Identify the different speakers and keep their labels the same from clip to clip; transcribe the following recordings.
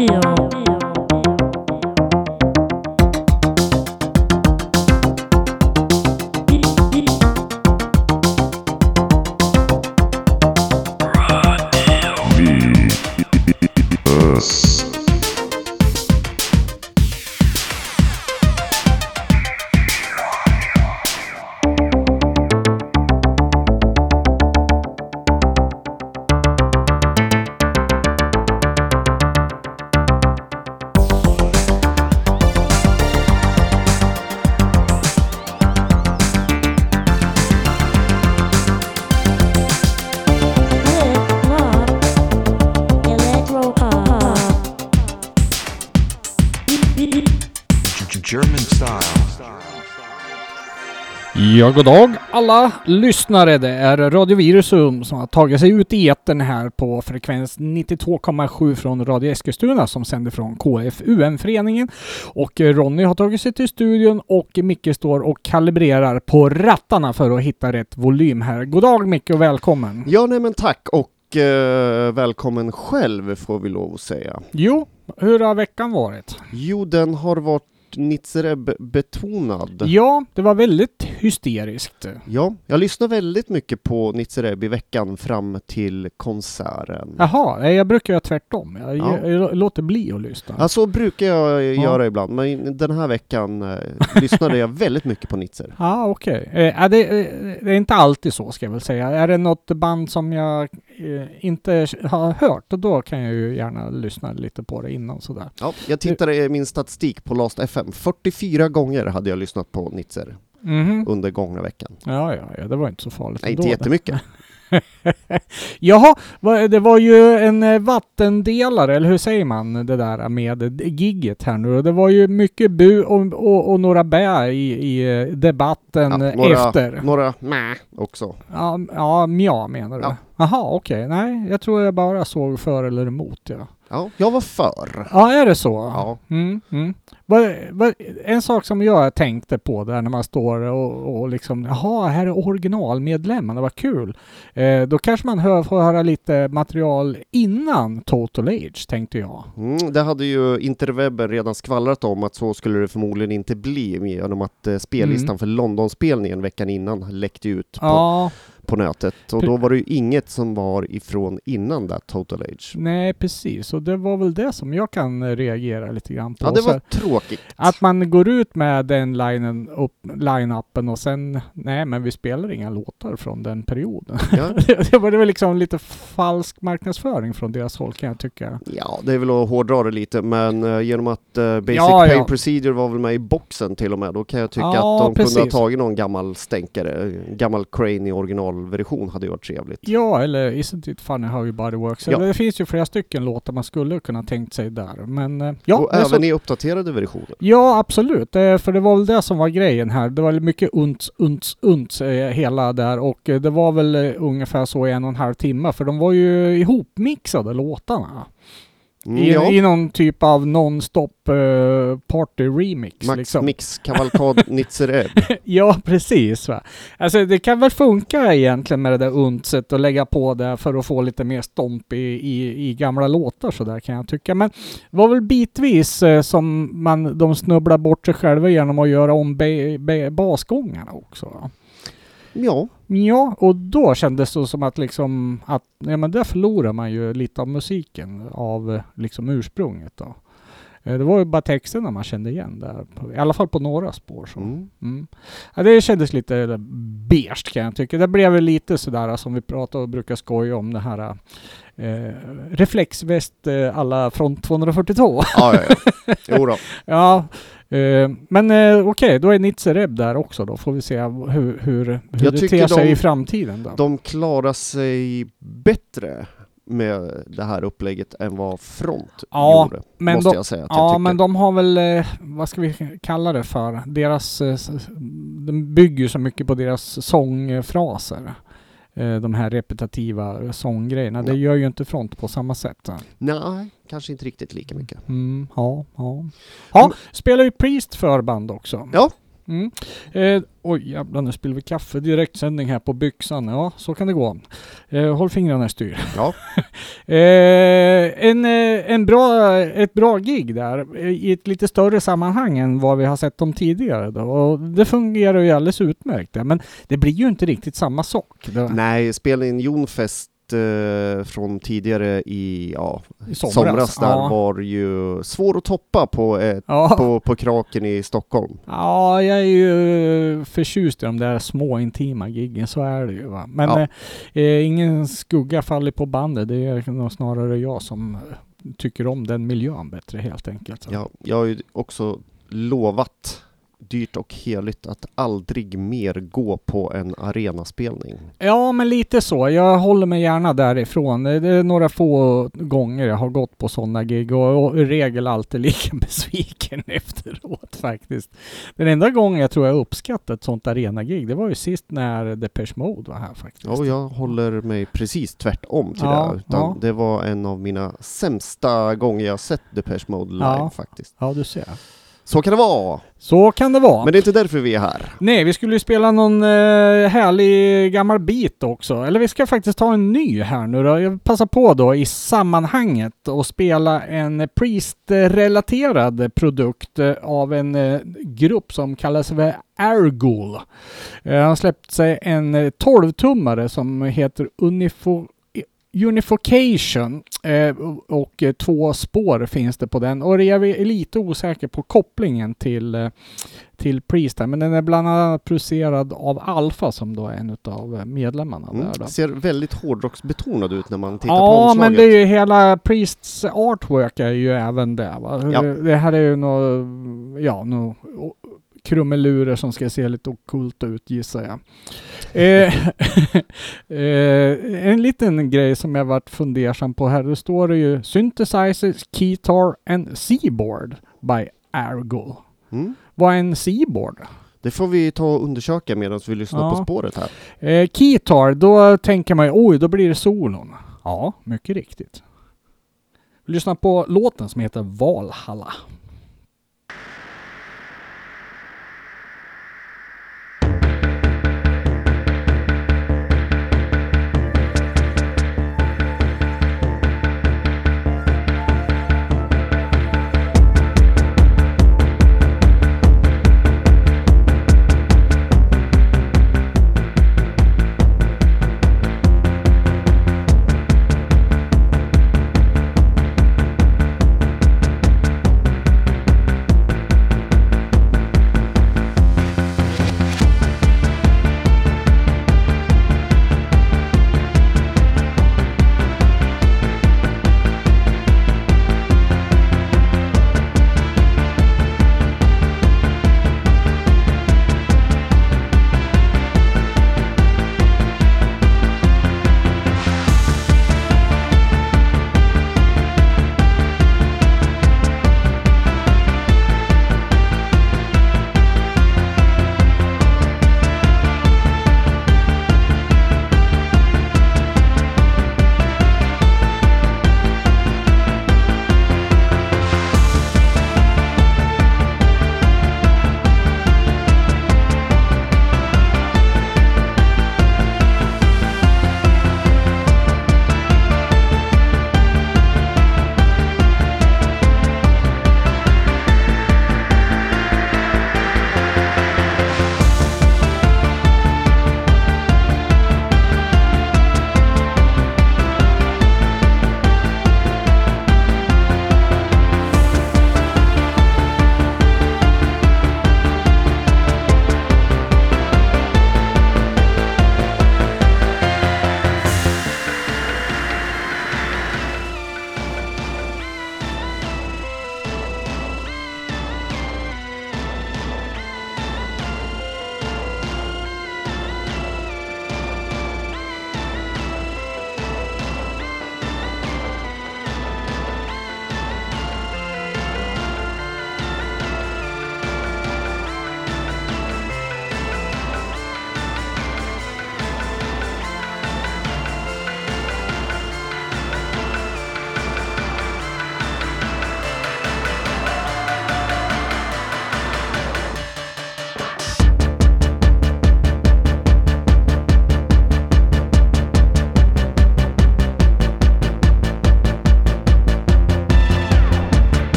Speaker 1: দিও
Speaker 2: Ja, god dag alla lyssnare. Det är Radio Virusum som har tagit sig ut i etern här på frekvens 92,7 från Radio Eskilstuna som sänder från KFUM-föreningen. Och Ronny har tagit sig till studion och Micke står och kalibrerar på rattarna för att hitta rätt volym här. God dag Micke och välkommen!
Speaker 3: Ja, nej men tack och eh, välkommen själv får vi lov att säga.
Speaker 2: Jo, hur har veckan varit?
Speaker 3: Jo, den har varit Nitzereb-betonad.
Speaker 2: Ja, det var väldigt hysteriskt.
Speaker 3: Ja, jag lyssnar väldigt mycket på Nitzereb i veckan fram till konserten.
Speaker 2: Jaha, jag brukar göra tvärtom. Jag,
Speaker 3: Ja.
Speaker 2: jag, låter bli att lyssna.
Speaker 3: Ja, så brukar jag göra ibland, men den här veckan eh, lyssnade jag väldigt mycket på Nitzer.
Speaker 2: Ja, okej. Eh, ja, det, eh, det är inte alltid så ska jag väl säga. Är det något band som jag eh, inte har hört, då kan jag ju gärna lyssna lite på det innan sådär.
Speaker 3: Ja, jag tittade i min statistik på Last FM. 44 gånger hade jag lyssnat på Nitzer
Speaker 2: Mhm.
Speaker 3: under gångna veckan.
Speaker 2: Ja, ja, ja, det var inte så farligt
Speaker 3: Nej,
Speaker 2: ändå.
Speaker 3: inte jättemycket.
Speaker 2: Jaha, det var ju en eh, vattendelare, eller hur säger man det där med gigget här nu? Det var ju mycket bu och, och, och några bä i, i eh, debatten
Speaker 3: Ja, några-
Speaker 2: efter.
Speaker 3: Några mä också.
Speaker 2: Ja, ja, mja menar du?
Speaker 3: Ja.
Speaker 2: Jaha, okej. Nej, jag tror jag bara såg för eller emot. Ja,
Speaker 3: Ja, jag var för.
Speaker 2: ja är det så?
Speaker 3: Ja.
Speaker 2: Mm, mm. En sak som jag tänkte på där när man står och, och liksom, jaha, här är originalmedlemmarna, vad kul. Eh, då kanske man hör, får höra lite material innan Total Age, tänkte jag.
Speaker 3: Mm, det hade ju interwebben redan skvallrat om att så skulle det förmodligen inte bli genom att eh, spellistan
Speaker 2: Mm.
Speaker 3: för Londonspelningen veckan innan läckte ut på,
Speaker 2: Ja,
Speaker 3: på nätet. Och då var det ju inget som var ifrån innan det Total Age.
Speaker 2: nej precis. Och det var väl det som jag kan eh, reagera lite grann på.
Speaker 3: Ja, det var tråkigt.
Speaker 2: Att man går ut med den linen upp, line-upen och sen, nej men vi spelar inga låtar från den perioden.
Speaker 3: Ja.
Speaker 2: det var var liksom lite falsk marknadsföring från deras håll kan jag tycka.
Speaker 3: ja, det är väl att hårdra det lite, men eh, genom att eh, Basic
Speaker 2: Ja,
Speaker 3: Pain
Speaker 2: ja.
Speaker 3: Procedure var väl med i boxen till och med, då kan jag tycka
Speaker 2: Ja,
Speaker 3: att de kunde
Speaker 2: precis.
Speaker 3: ha tagit någon gammal stänkare, gammal Crane i originalversion hade ju varit trevligt.
Speaker 2: Ja, eller Isn't it funny how your body works?
Speaker 3: Ja.
Speaker 2: Det finns ju flera stycken låtar man skulle kunna tänkt sig där. Men eh, ja,
Speaker 3: och även
Speaker 2: så-
Speaker 3: i uppdaterade versioner.
Speaker 2: Ja, absolut. Eh, För det var väl det som var grejen här. Det var mycket unts, unts, unts eh, hela där och det var väl ungefär så i en och en halv timme för de var ju ihopmixade låtarna. I,
Speaker 3: ja.
Speaker 2: I någon typ av non-stop eh, party remix.
Speaker 3: Max
Speaker 2: liksom.
Speaker 3: Mix Kavalkad Nitzereb.
Speaker 2: Ja, precis. Va? Alltså det kan väl funka egentligen med det där untset och lägga på det för att få lite mer stomp i, i, i gamla låtar så där kan jag tycka. Men det var väl bitvis eh, som man, de snubblar bort sig själva genom att göra om be, be, basgångarna också. Va?
Speaker 3: Ja,
Speaker 2: Ja, och då kändes det som att liksom att, ja men där förlorar man ju lite av musiken av liksom ursprunget då. Eh, Det var ju bara texterna man kände igen där, i alla fall på några spår. Så.
Speaker 3: Mm.
Speaker 2: Mm. Ja, det kändes lite beige kan jag tycka. Det blev lite sådär som vi pratar och brukar skoja om det här eh, reflexväst eh, alla front 242.
Speaker 3: ja, ja. ja. Jo då.
Speaker 2: ja, men eh, okej, då är Nitzereb där också då. Får vi se hur, hur, hur
Speaker 3: Jag
Speaker 2: det ter sig
Speaker 3: de-
Speaker 2: i framtiden då.
Speaker 3: De klarar sig bättre med det här upplägget än vad Front
Speaker 2: Ja,
Speaker 3: gjorde,
Speaker 2: men
Speaker 3: måste
Speaker 2: de-
Speaker 3: jag säga att jag
Speaker 2: Ja,
Speaker 3: tycker.
Speaker 2: men de har väl, eh, vad ska vi kalla det för? Deras, eh, de bygger så mycket på deras sångfraser. Eh, De här repetitiva sånggrejerna. Det
Speaker 3: Ja.
Speaker 2: gör ju inte Front på samma sätt.
Speaker 3: Nej, kanske inte riktigt lika mycket.
Speaker 2: Mm, ja, ja. Ja, spelar ju Priest förband också.
Speaker 3: Ja.
Speaker 2: Mm. Eh, oj jävlar, nu spiller vi kaffe. Direktsändning här på byxan. Ja, så kan det gå. Eh, håll fingrarna i styr.
Speaker 3: Ja,
Speaker 2: Eh, en, eh, en bra, ett bra gig där eh, i ett lite större sammanhang än vad vi har sett dem tidigare. Då. Och det fungerar ju alldeles utmärkt. Men det blir ju inte riktigt samma sak. Det,
Speaker 3: nej, spelningen Jonfest eh, från tidigare i ja,
Speaker 2: i somras.
Speaker 3: somras, där
Speaker 2: ja.
Speaker 3: var ju svår att toppa på, eh,
Speaker 2: Ja.
Speaker 3: på, på Kraken i Stockholm.
Speaker 2: ja, jag är ju förtjust i de där små intima giggen, så är det ju. Va? Men
Speaker 3: Ja.
Speaker 2: eh, eh, ingen skugga faller på bandet. Det är nog snarare jag som tycker om den miljön bättre helt enkelt. Så.
Speaker 3: Ja, jag har ju också lovat dyrt och heligt att aldrig mer gå på en arenaspelning.
Speaker 2: Ja, men lite så. Jag håller mig gärna därifrån. Det är några få gånger jag har gått på sådana gig och, i regel alltid lika besviken efteråt faktiskt. Den enda gången jag tror jag uppskattat ett sånt arenagig, det var ju sist när Depeche Mode var här faktiskt.
Speaker 3: Ja, och jag håller mig precis tvärtom till
Speaker 2: Ja,
Speaker 3: det. Utan
Speaker 2: ja.
Speaker 3: Det var en av mina sämsta gånger jag sett Depeche Mode live
Speaker 2: Ja.
Speaker 3: faktiskt.
Speaker 2: Ja, du ser.
Speaker 3: Så kan det vara!
Speaker 2: Så kan det vara.
Speaker 3: Men det är inte därför vi är här.
Speaker 2: Nej, vi skulle ju spela någon eh, härlig gammal bit också. Eller vi ska faktiskt ta en ny här nu då. Jag passar på då i sammanhanget och spela en Priest-relaterad produkt eh, av en eh, grupp som kallas för Airgul. Eh, han har släppt sig en eh, 12-tummare som heter Unifo Unification eh, och eh, två spår finns det på den och jag är lite osäker på kopplingen till eh, till Priest men den är bland annat producerad av Alfa som då är en av medlemmarna
Speaker 3: Mm.
Speaker 2: där då.
Speaker 3: Ser väldigt hårdrocksbetonad ut när man tittar på
Speaker 2: Ja,
Speaker 3: omslaget.
Speaker 2: men det är ju hela Priests artwork är ju även där va?
Speaker 3: Ja.
Speaker 2: Det här är ju nå, ja, nå krumelurer som ska se lite ockult ut gissar jag. eh, eh, en liten grej som jag varit fundersam på här, det står det ju Synthesizers, Keytar and Seaboard by Airgull.
Speaker 3: Mm.
Speaker 2: Vad är en Seaboard?
Speaker 3: Det får vi ta och undersöka medan vi lyssnar
Speaker 2: Ja.
Speaker 3: på spåret här.
Speaker 2: Eh, Keytar, då tänker man ju oj, då blir det solon. Ja, mycket riktigt. Vi lyssnar på låten som heter Valhalla.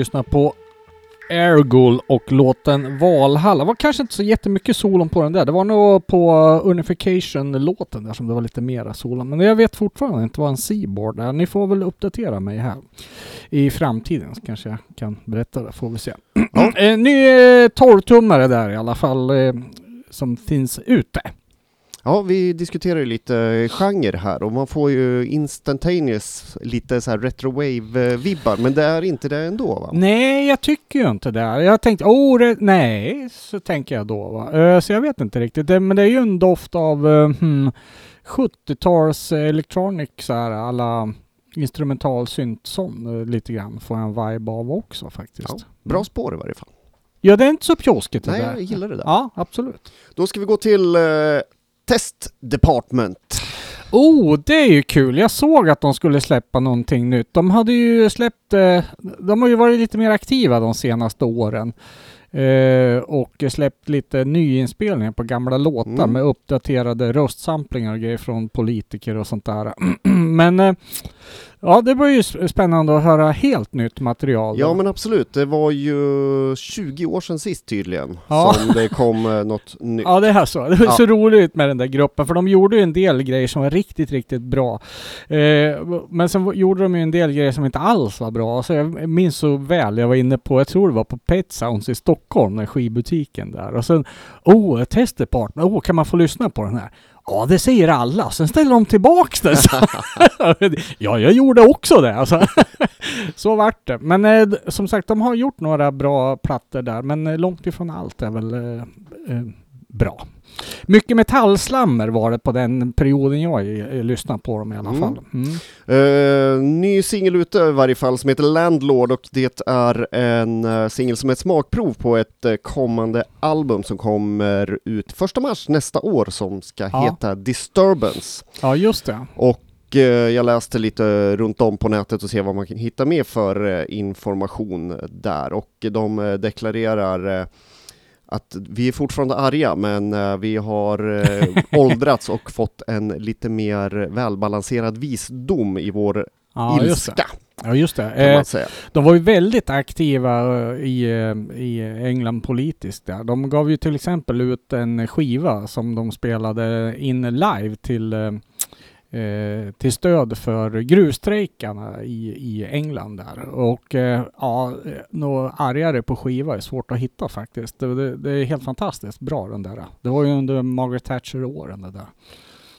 Speaker 2: Lyssnar på Airgull och låten Valhalla. Det var kanske inte så jättemycket solon på den där. Det var nog på Unification-låten där som det var lite mera solon. Men jag vet fortfarande inte vad en Seaboard är. Ni får väl uppdatera mig här i framtiden så kanske jag kan berätta det. Får vi se.
Speaker 3: Ja.
Speaker 2: En ny eh, 12-tummare där i alla fall eh, som finns ute.
Speaker 3: Ja, vi diskuterar ju lite genre här och man får ju instantaneous, lite så här retro-wave-vibbar, men det är inte det ändå va?
Speaker 2: Nej, jag tycker ju inte det. Jag tänkte, oh, nej, så tänker jag då. Va? Eh, så jag vet inte riktigt. Men det är ju en doft av eh, hmm, 70-tals electronic så här, alla instrumental syntson eh, lite grann får jag en vibe av också faktiskt.
Speaker 3: Ja, bra spår i varje fall.
Speaker 2: Ja, det är inte så pjåskigt det
Speaker 3: Nej,
Speaker 2: där.
Speaker 3: jag gillar det där.
Speaker 2: Ja, absolut.
Speaker 3: Då ska vi gå till eh, Test Department.
Speaker 2: Oh, det är ju kul. Jag såg att de skulle släppa någonting nytt. De hade ju släppt, eh, de har ju varit lite mer aktiva de senaste åren. Eh, och släppt lite nyinspelningar på gamla låtar
Speaker 3: Mm.
Speaker 2: med uppdaterade röstsamplingar och grejer från politiker och sånt där. Men eh, ja, det var ju spännande att höra helt nytt material.
Speaker 3: Ja men absolut, det var ju 20 år sedan sist tydligen
Speaker 2: Ja.
Speaker 3: som det kom eh, något nytt.
Speaker 2: Ja det är så. Det var
Speaker 3: Ja.
Speaker 2: så roligt med den där gruppen för de gjorde ju en del grejer som var riktigt, riktigt bra. Eh, men sen gjorde de ju en del grejer som inte alls var bra. Så jag minns så väl, jag var inne på, jag tror det var på Pet Sounds i Stockholm, den skivbutiken där. Och sen, oh, testepartner, oh, kan man få lyssna på den här? Ja, det säger alla. Sen ställer de tillbaks det. Ja, jag gjorde också det. Alltså. så vart det. Men eh, som sagt, de har gjort några bra plattor där, men eh, långt ifrån allt är väl eh, eh, bra. Mycket metallslammer var det på den perioden jag eh, lyssnade på dem i alla
Speaker 3: Mm.
Speaker 2: fall. Mm.
Speaker 3: Eh, ny singel ute i varje fall som heter Landlord och det är en uh, singel som är ett smakprov på ett eh, kommande album som kommer ut första mars nästa år som ska
Speaker 2: Ja.
Speaker 3: heta Disturbance.
Speaker 2: Ja, just det.
Speaker 3: Och eh, jag läste lite runt om på nätet och se vad man kan hitta med för eh, information där och de eh, deklarerar eh, att vi är fortfarande arga men eh, vi har eh, åldrats och fått en lite mer välbalanserad visdom i vår
Speaker 2: Ja,
Speaker 3: ilska.
Speaker 2: Ja, just det. Eh. De var ju väldigt aktiva eh, i, i England politiskt där. De gav ju till exempel ut en skiva som de spelade in live till, eh, till stöd för gruvstrejkarna i, i England där. Och eh, ja, eh, något argare på skiva är svårt att hitta faktiskt. Det, det, det är helt fantastiskt bra den där. Det var ju under Margaret Thatcher-åren det där.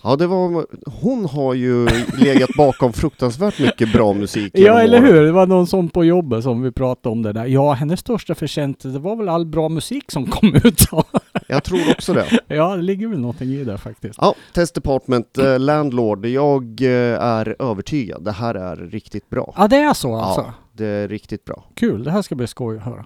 Speaker 3: Ja, det var, hon har ju legat bakom fruktansvärt mycket bra musik.
Speaker 2: Ja, eller hur? Det var någon som på jobbet som vi pratade om det där. Ja, hennes största förtjänst, det var väl all bra musik som kom ut.
Speaker 3: Jag tror också det.
Speaker 2: ja, det ligger väl någonting i det faktiskt.
Speaker 3: Ja, Test Department, eh, Landlord. Jag eh, är övertygad. Det här är riktigt bra.
Speaker 2: Ja, det är så alltså.
Speaker 3: Ja, det är riktigt bra.
Speaker 2: Kul, det här ska bli skoj att höra.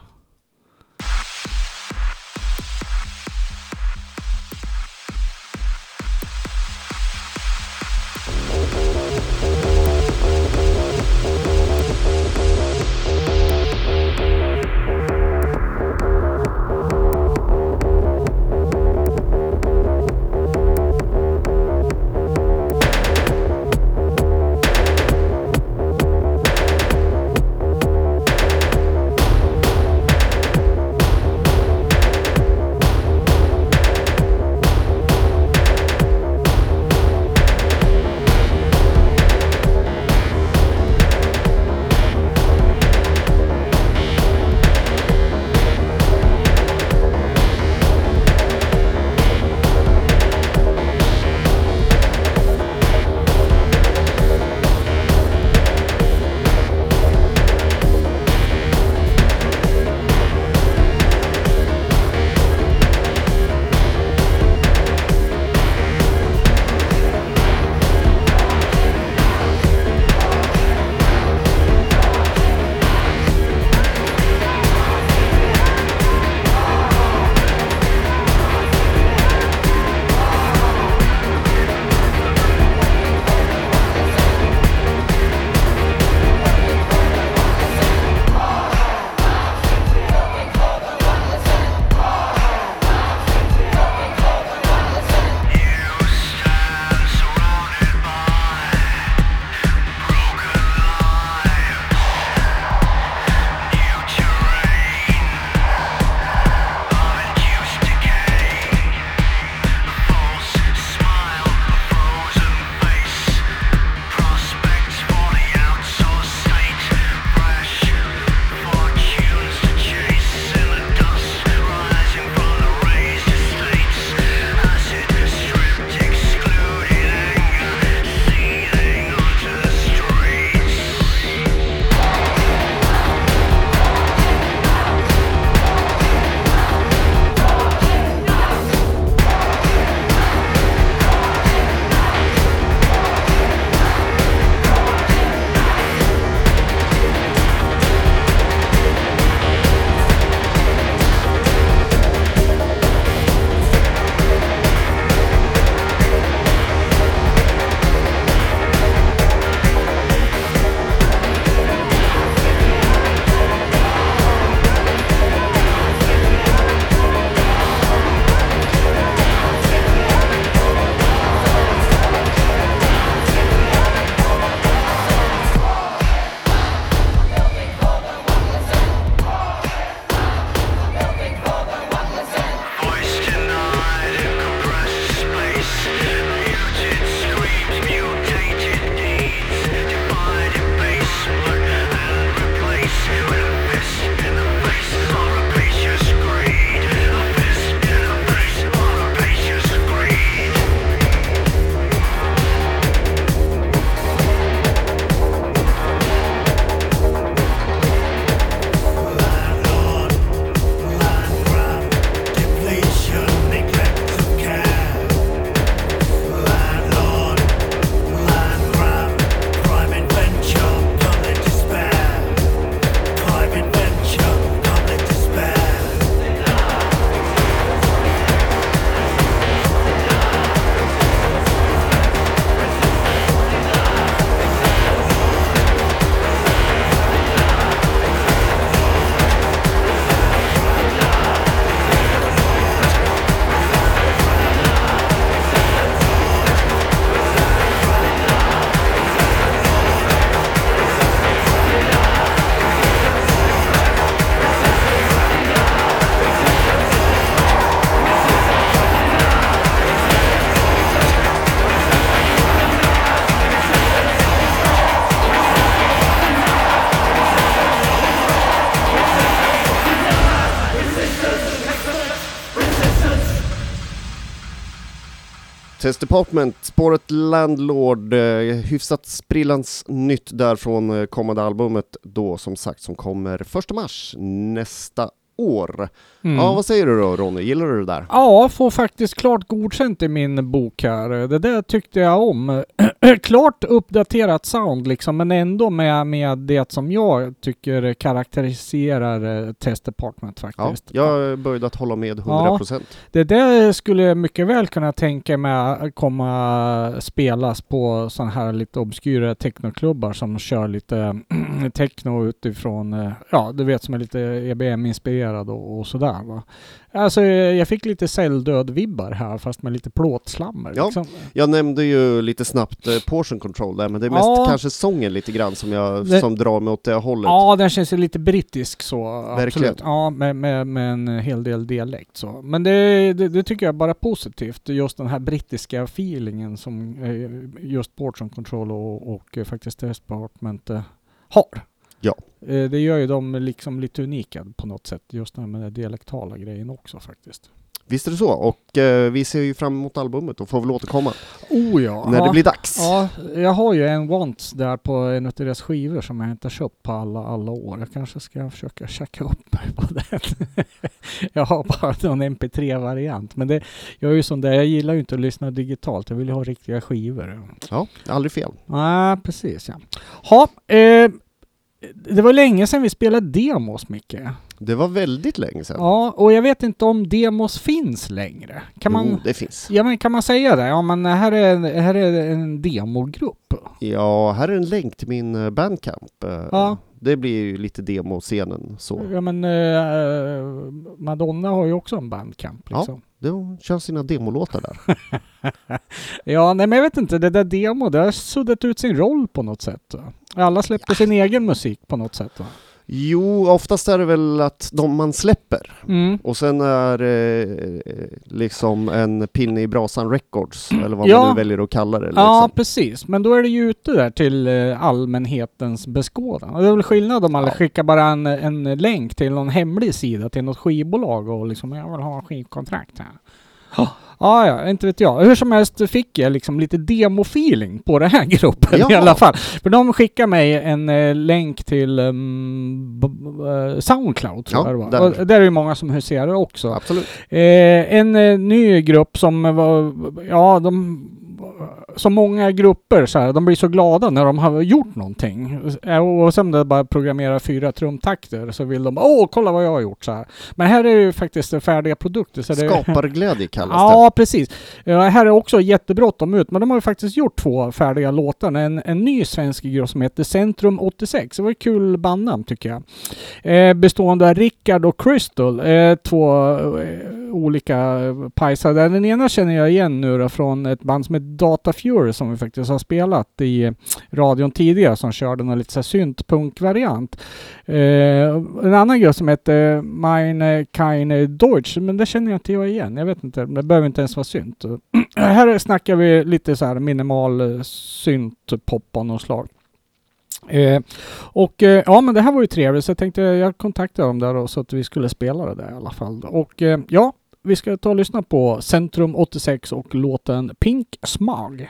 Speaker 3: Test Department, spåret Landlord, eh, hyfsat sprillans nytt där från eh, kommande albumet då som sagt som kommer första mars nästa år.
Speaker 2: Mm.
Speaker 3: Ja, vad säger du då Ronny, gillar du det där?
Speaker 2: Ja, får faktiskt klart godkänt i min bok här. Det där tyckte jag om. klart uppdaterat sound liksom, men ändå med, med det som jag tycker karaktäriserar eh, Test Department
Speaker 3: Ja,
Speaker 2: faktiskt.
Speaker 3: jag är böjd att hålla med 100%.
Speaker 2: Det där skulle jag mycket väl kunna tänka mig att komma spelas på sådana här lite obskyra technoklubbar som kör lite techno utifrån, eh, ja du vet som är lite EBM-inspirerad och, och sådär va. Alltså jag fick lite celldöd-vibbar här fast med lite plåtslammer.
Speaker 3: Ja.
Speaker 2: Liksom.
Speaker 3: Jag nämnde ju lite snabbt eh, portion control där, men det är mest
Speaker 2: Ja.
Speaker 3: kanske sången lite grann som, jag,
Speaker 2: Det-
Speaker 3: som drar mig åt det hållet.
Speaker 2: Ja, den känns ju lite brittisk så.
Speaker 3: Verkligen.
Speaker 2: Absolut. Ja, med, med, med en hel del dialekt så. Men det, det, det tycker jag bara är positivt. Just den här brittiska feelingen som eh, just Portion Control och, och eh, faktiskt Department eh, har.
Speaker 3: Ja.
Speaker 2: Eh, Det gör ju dem liksom lite unika på något sätt. Just med den dialektala grejen också faktiskt.
Speaker 3: Visst är det så, och eh, vi ser ju fram emot albumet och får väl återkomma
Speaker 2: Oh ja.
Speaker 3: när
Speaker 2: ja.
Speaker 3: det blir dags.
Speaker 2: Ja, jag har ju en Wants där på en av deras skivor som jag inte har köpt på alla, alla år. Jag kanske ska försöka checka upp mig på den. jag har bara någon MP3-variant. Men det, jag är ju sån där, jag gillar ju inte att lyssna digitalt. Jag vill ju ha riktiga skivor.
Speaker 3: Ja, aldrig fel.
Speaker 2: Nej, precis ja. Ha, eh, det var länge sedan vi spelade demos, Micke.
Speaker 3: Det var väldigt länge sedan.
Speaker 2: Ja, och jag vet inte om demos finns längre. Kan man...
Speaker 3: Jo, det finns.
Speaker 2: Ja men kan man säga det? Ja men här är, här är en demogrupp.
Speaker 3: Ja, här är en länk till min eh, bandcamp. Eh,
Speaker 2: Ja.
Speaker 3: Det blir ju lite demoscenen så.
Speaker 2: Ja men eh, Madonna har ju också en bandcamp
Speaker 3: Ja. De kör sina demolåtar där.
Speaker 2: Ja, nej men jag vet inte, det där demo, det har suddat ut sin roll på något sätt. Alla släpper sin egen musik på något sätt. Va?
Speaker 3: Jo, oftast är det väl att de man släpper
Speaker 2: Mm.
Speaker 3: och sen är eh, liksom en pinne i brasan records eller vad
Speaker 2: Ja.
Speaker 3: man nu väljer att kalla det. Liksom.
Speaker 2: Ja, precis. Men då är det ju ute där till eh, allmänhetens beskådan. Det är väl skillnad om man
Speaker 3: Ja.
Speaker 2: skickar bara en, en länk till någon hemlig sida till något skivbolag och liksom jag vill ha skivkontrakt här. Ja, ja, inte vet jag. Hur som helst fick jag liksom lite demo-feeling på den här gruppen i
Speaker 3: Ja.
Speaker 2: alla fall. För de skickade mig en eh, länk till um, Soundcloud tror
Speaker 3: Ja,
Speaker 2: jag det var.
Speaker 3: där.
Speaker 2: Och där är det många som huserar också.
Speaker 3: Absolut.
Speaker 2: Eh, en eh, ny grupp som var, ja de, som många grupper så här, de blir så glada när de har gjort någonting. Och sen det bara programmera fyra trumtakter så vill de, åh kolla vad jag har gjort så här. Men här är det ju faktiskt färdiga produkter. Så det,
Speaker 3: Skaparglädje kallas
Speaker 2: Ja, precis. Ja, här är också jättebråttom ut, men de har ju faktiskt gjort två färdiga låtar. En, en ny svensk grupp som heter Centrum 86. Det var ett kul bandnamn tycker jag. Eh, bestående av Rickard och Crystal. Eh, två eh, olika pajsar. där. Den ena känner jag igen nu då, från ett band som heter Data Fury som vi faktiskt har spelat i radion tidigare som körde någon lite syntpunk-variant. Eh, en annan grupp som heter Meine Keine Deutsch, men det känner jag inte jag igen. Jag vet inte, det behöver inte ens vara synt. här snackar vi lite så här minimal eh, syntpop av något slag. Eh, och eh, ja, men det här var ju trevligt så jag tänkte jag kontaktade dem där då, så att vi skulle spela det där i alla fall. Och eh, ja, vi ska ta och lyssna på Centrum 86 och låten Pink Smog.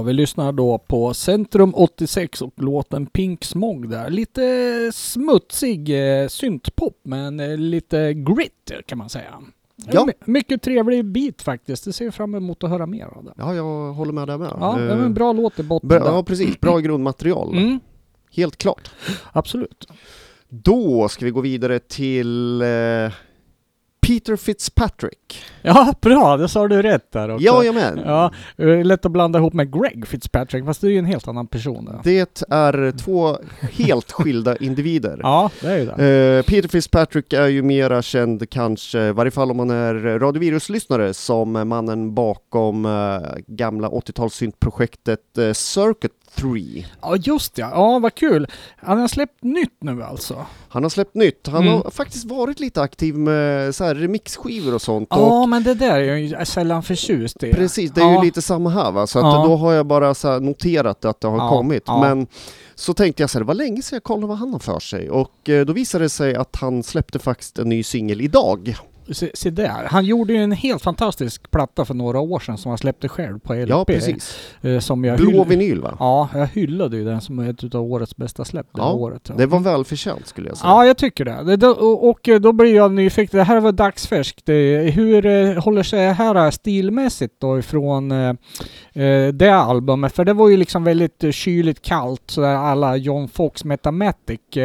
Speaker 2: Ja, vi lyssnar då på Centrum 86 och låten Pink Smog där. Lite smutsig eh, syntpop, men eh, lite grit kan man säga.
Speaker 3: Ja.
Speaker 2: My- Mycket trevlig bit faktiskt. Det ser jag fram emot att höra mer av det.
Speaker 3: Ja, jag håller med där med.
Speaker 2: Ja, det
Speaker 3: Eh,
Speaker 2: var en bra låt i botten
Speaker 3: bra, ja, precis. Bra grundmaterial.
Speaker 2: Mm,
Speaker 3: Helt klart.
Speaker 2: absolut.
Speaker 3: Då ska vi gå vidare till eh, Peter Fitzpatrick.
Speaker 2: Ja, bra. Det sa du rätt där också. Ja, eh, lätt att blanda ihop med Greg Fitzpatrick, fast det är ju en helt annan person. Där.
Speaker 3: Det är två helt skilda individer.
Speaker 2: Ja, det är ju det.
Speaker 3: Eh, Peter Fitzpatrick är ju mera känd kanske, i varje fall om man är radioviruslyssnare, som mannen bakom eh, gamla 80-talssyntprojektet eh, Circuit 3.
Speaker 2: Ja, just ja. Ja, vad kul. Han har släppt nytt nu alltså.
Speaker 3: Han har släppt nytt, han
Speaker 2: Mm.
Speaker 3: har faktiskt varit lite aktiv med så här remixskivor och sånt.
Speaker 2: Ja,
Speaker 3: och
Speaker 2: men det där är jag ju sällan förtjust i.
Speaker 3: Precis, det är
Speaker 2: ja.
Speaker 3: ju lite samma här va, så att
Speaker 2: Ja.
Speaker 3: då har jag bara så noterat att det har
Speaker 2: Ja,
Speaker 3: kommit. Men så tänkte jag så här, det var länge sedan jag kollade vad han har för sig och eh, då visade det sig att han släppte faktiskt en ny singel idag.
Speaker 2: Se, se där. Han gjorde ju en helt fantastisk platta för några år sedan som han släppte själv på LP.
Speaker 3: Ja, precis.
Speaker 2: eh, Som jag
Speaker 3: Blå
Speaker 2: hyll-
Speaker 3: vinyl va?
Speaker 2: Ja, jag hyllade ju den som ett utav årets bästa släpp det
Speaker 3: Ja,
Speaker 2: året. Ja.
Speaker 3: Det var välförtjänt skulle jag säga.
Speaker 2: Ja, jag tycker det. och, då blir jag nyfiken. Det här var dagsfärskt. Hur eh, håller sig det här stilmässigt då ifrån eh, eh, det albumet? För det var ju liksom väldigt eh, kyligt kallt, sådär alla John Fox Metamatic. Eh,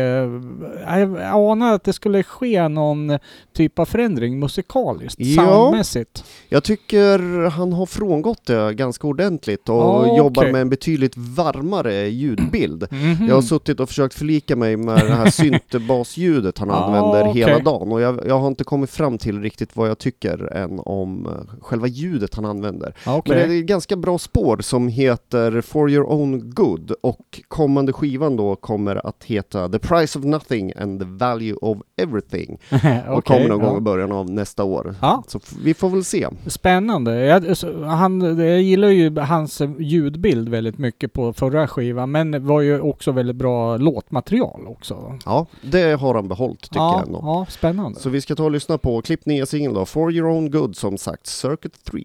Speaker 2: jag anar att det skulle ske någon typ av förändring musikaliskt,
Speaker 3: Ja.
Speaker 2: soundmässigt.
Speaker 3: Jag tycker han har frångått det ganska ordentligt och
Speaker 2: Ja,
Speaker 3: jobbar med en betydligt varmare ljudbild.
Speaker 2: Mhm.
Speaker 3: Jag har suttit och försökt förlika mig med det här syntbasljudet han
Speaker 2: Ah,
Speaker 3: använder
Speaker 2: okej.
Speaker 3: hela dagen och jag, jag har inte kommit fram till riktigt vad jag tycker än om eh, själva ljudet han använder.
Speaker 2: Ja, okej.
Speaker 3: Men det är ett ganska bra spår som heter For Your Own Good och kommande skivan då kommer att heta The Price of Nothing and the Value of Everything och
Speaker 2: Okej,
Speaker 3: kommer någon gång i början av nästa år.
Speaker 2: Ja.
Speaker 3: Så vi får väl se.
Speaker 2: Spännande. Jag, han, jag gillar ju hans ljudbild väldigt mycket på förra skivan, men det var ju också väldigt bra låtmaterial också.
Speaker 3: Ja, det har han behållit tycker
Speaker 2: ja,
Speaker 3: jag ändå.
Speaker 2: ja, spännande.
Speaker 3: Så vi ska ta och lyssna på klipp nya singeln då, For Your Own Good som sagt, Circuit 3.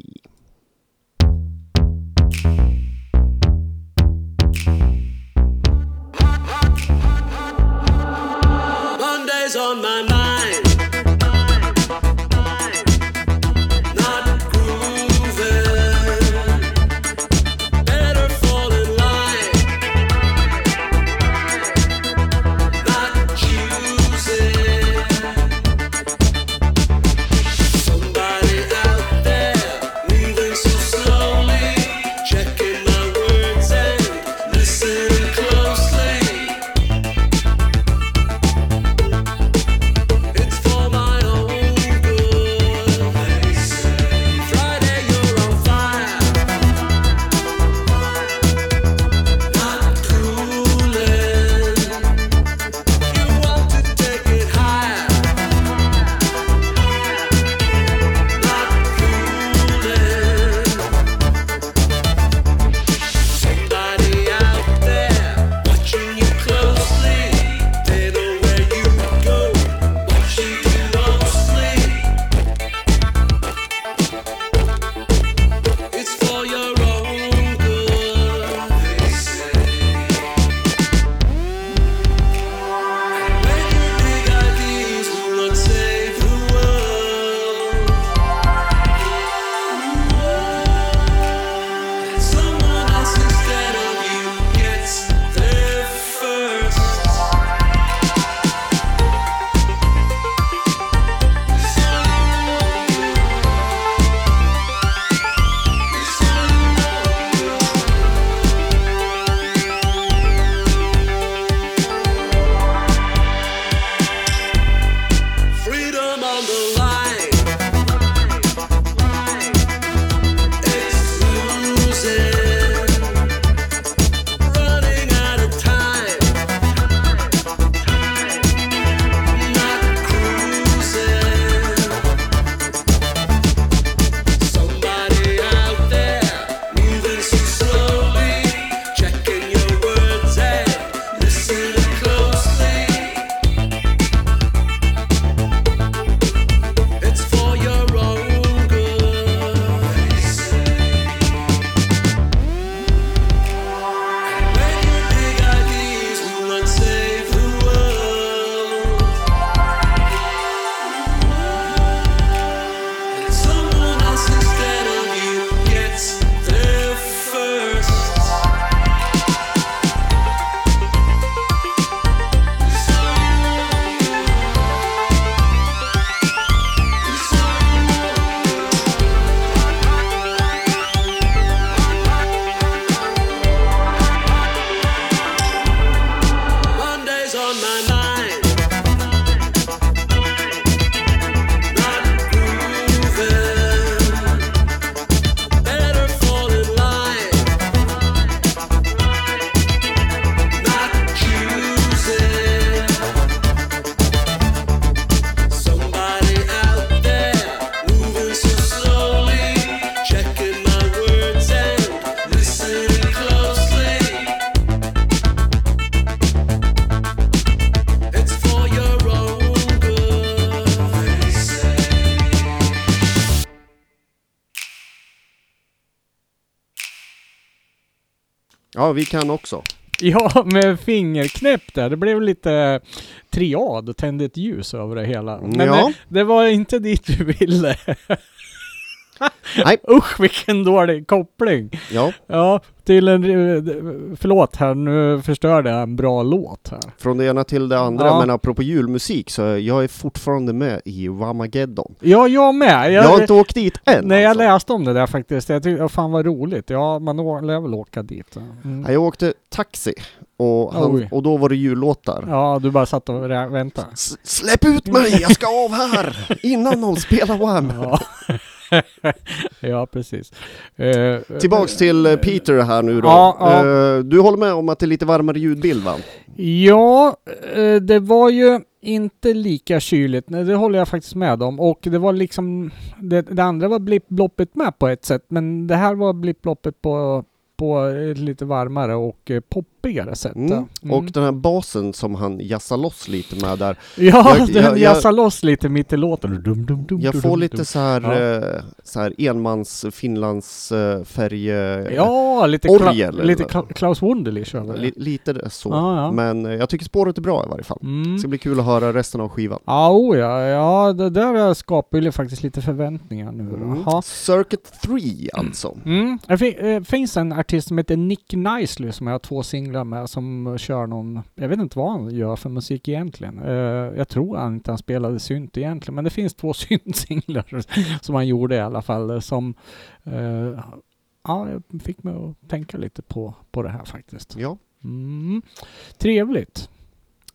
Speaker 4: Monday's on my mind.
Speaker 3: Ja, vi kan också.
Speaker 2: Ja, med fingerknäpp där. Det blev lite triad och tände ett ljus över det hela. Men
Speaker 3: Ja.
Speaker 2: eh, det var inte dit du ville.
Speaker 3: Nej.
Speaker 2: Usch vilken dålig koppling.
Speaker 3: Ja,
Speaker 2: Ja, till en... eh, Förlåt här, nu förstörde jag en bra låt här.
Speaker 3: från det ena till det andra.
Speaker 2: Ja.
Speaker 3: Men apropå julmusik så jag är fortfarande med i Wamageddon.
Speaker 2: Ja, jag med.
Speaker 3: Jag har inte åkt dit än.
Speaker 2: Nej, jag
Speaker 3: alltså.
Speaker 2: läste om det där faktiskt. Jag tyckte, fan vad roligt. Ja, man lär väl åka dit. Mm.
Speaker 3: Ja, Jag åkte taxi och, han, och då var det jullåtar.
Speaker 2: Ja, du bara satt och väntade.
Speaker 3: S- släpp ut mig, jag ska av här! Innan de spelar Wham!
Speaker 2: Ja, ja precis. Eh,
Speaker 3: Tillbaks till eh, Peter här nu då.
Speaker 2: Ja, ja.
Speaker 3: Eh, Du håller med om att det är lite varmare ljudbild va?
Speaker 2: Ja, eh, det var ju inte lika kyligt. Det håller jag faktiskt med om. Och det var liksom... Det, det andra var blipploppet med på ett sätt. Men det här var blipploppet på, på ett lite varmare och eh, poppigare sätt.
Speaker 3: Mm.
Speaker 2: Mm.
Speaker 3: Och den här basen som han jassar loss lite med där.
Speaker 2: Ja,
Speaker 3: Jag-
Speaker 2: den
Speaker 3: jag-
Speaker 2: jassar loss lite mitt i låten. Dum, dum, dum,
Speaker 3: Jag
Speaker 2: dum,
Speaker 3: får
Speaker 2: dum,
Speaker 3: lite
Speaker 2: dum.
Speaker 3: så här,
Speaker 2: Ja.
Speaker 3: eh, så här enmans Finlands eh, färg... eh,
Speaker 2: Ja, lite,
Speaker 3: Orgel
Speaker 2: Kla- lite
Speaker 3: eller-
Speaker 2: Klaus Wunderlich över det.
Speaker 3: lite så.
Speaker 2: Ja, ja.
Speaker 3: Men eh, jag tycker spåret är bra i varje fall.
Speaker 2: Mm.
Speaker 3: Det ska bli kul att höra resten av skivan.
Speaker 2: Ja, oh ja, ja, det där skapar ju faktiskt lite förväntningar nu.
Speaker 3: Mm. Circuit 3 alltså.
Speaker 2: Mm. Det fin- eh, finns en artist som heter Nick Nicely som jag har två singlar med som kör någon, jag vet inte vad han gör för musik egentligen. Eh, jag tror han inte han spelade synt egentligen, men det finns två syntsinglar som han gjorde i alla fall eh, som eh, Ja, fick mig att tänka lite på, på det här faktiskt.
Speaker 3: Ja.
Speaker 2: Mm. Trevligt.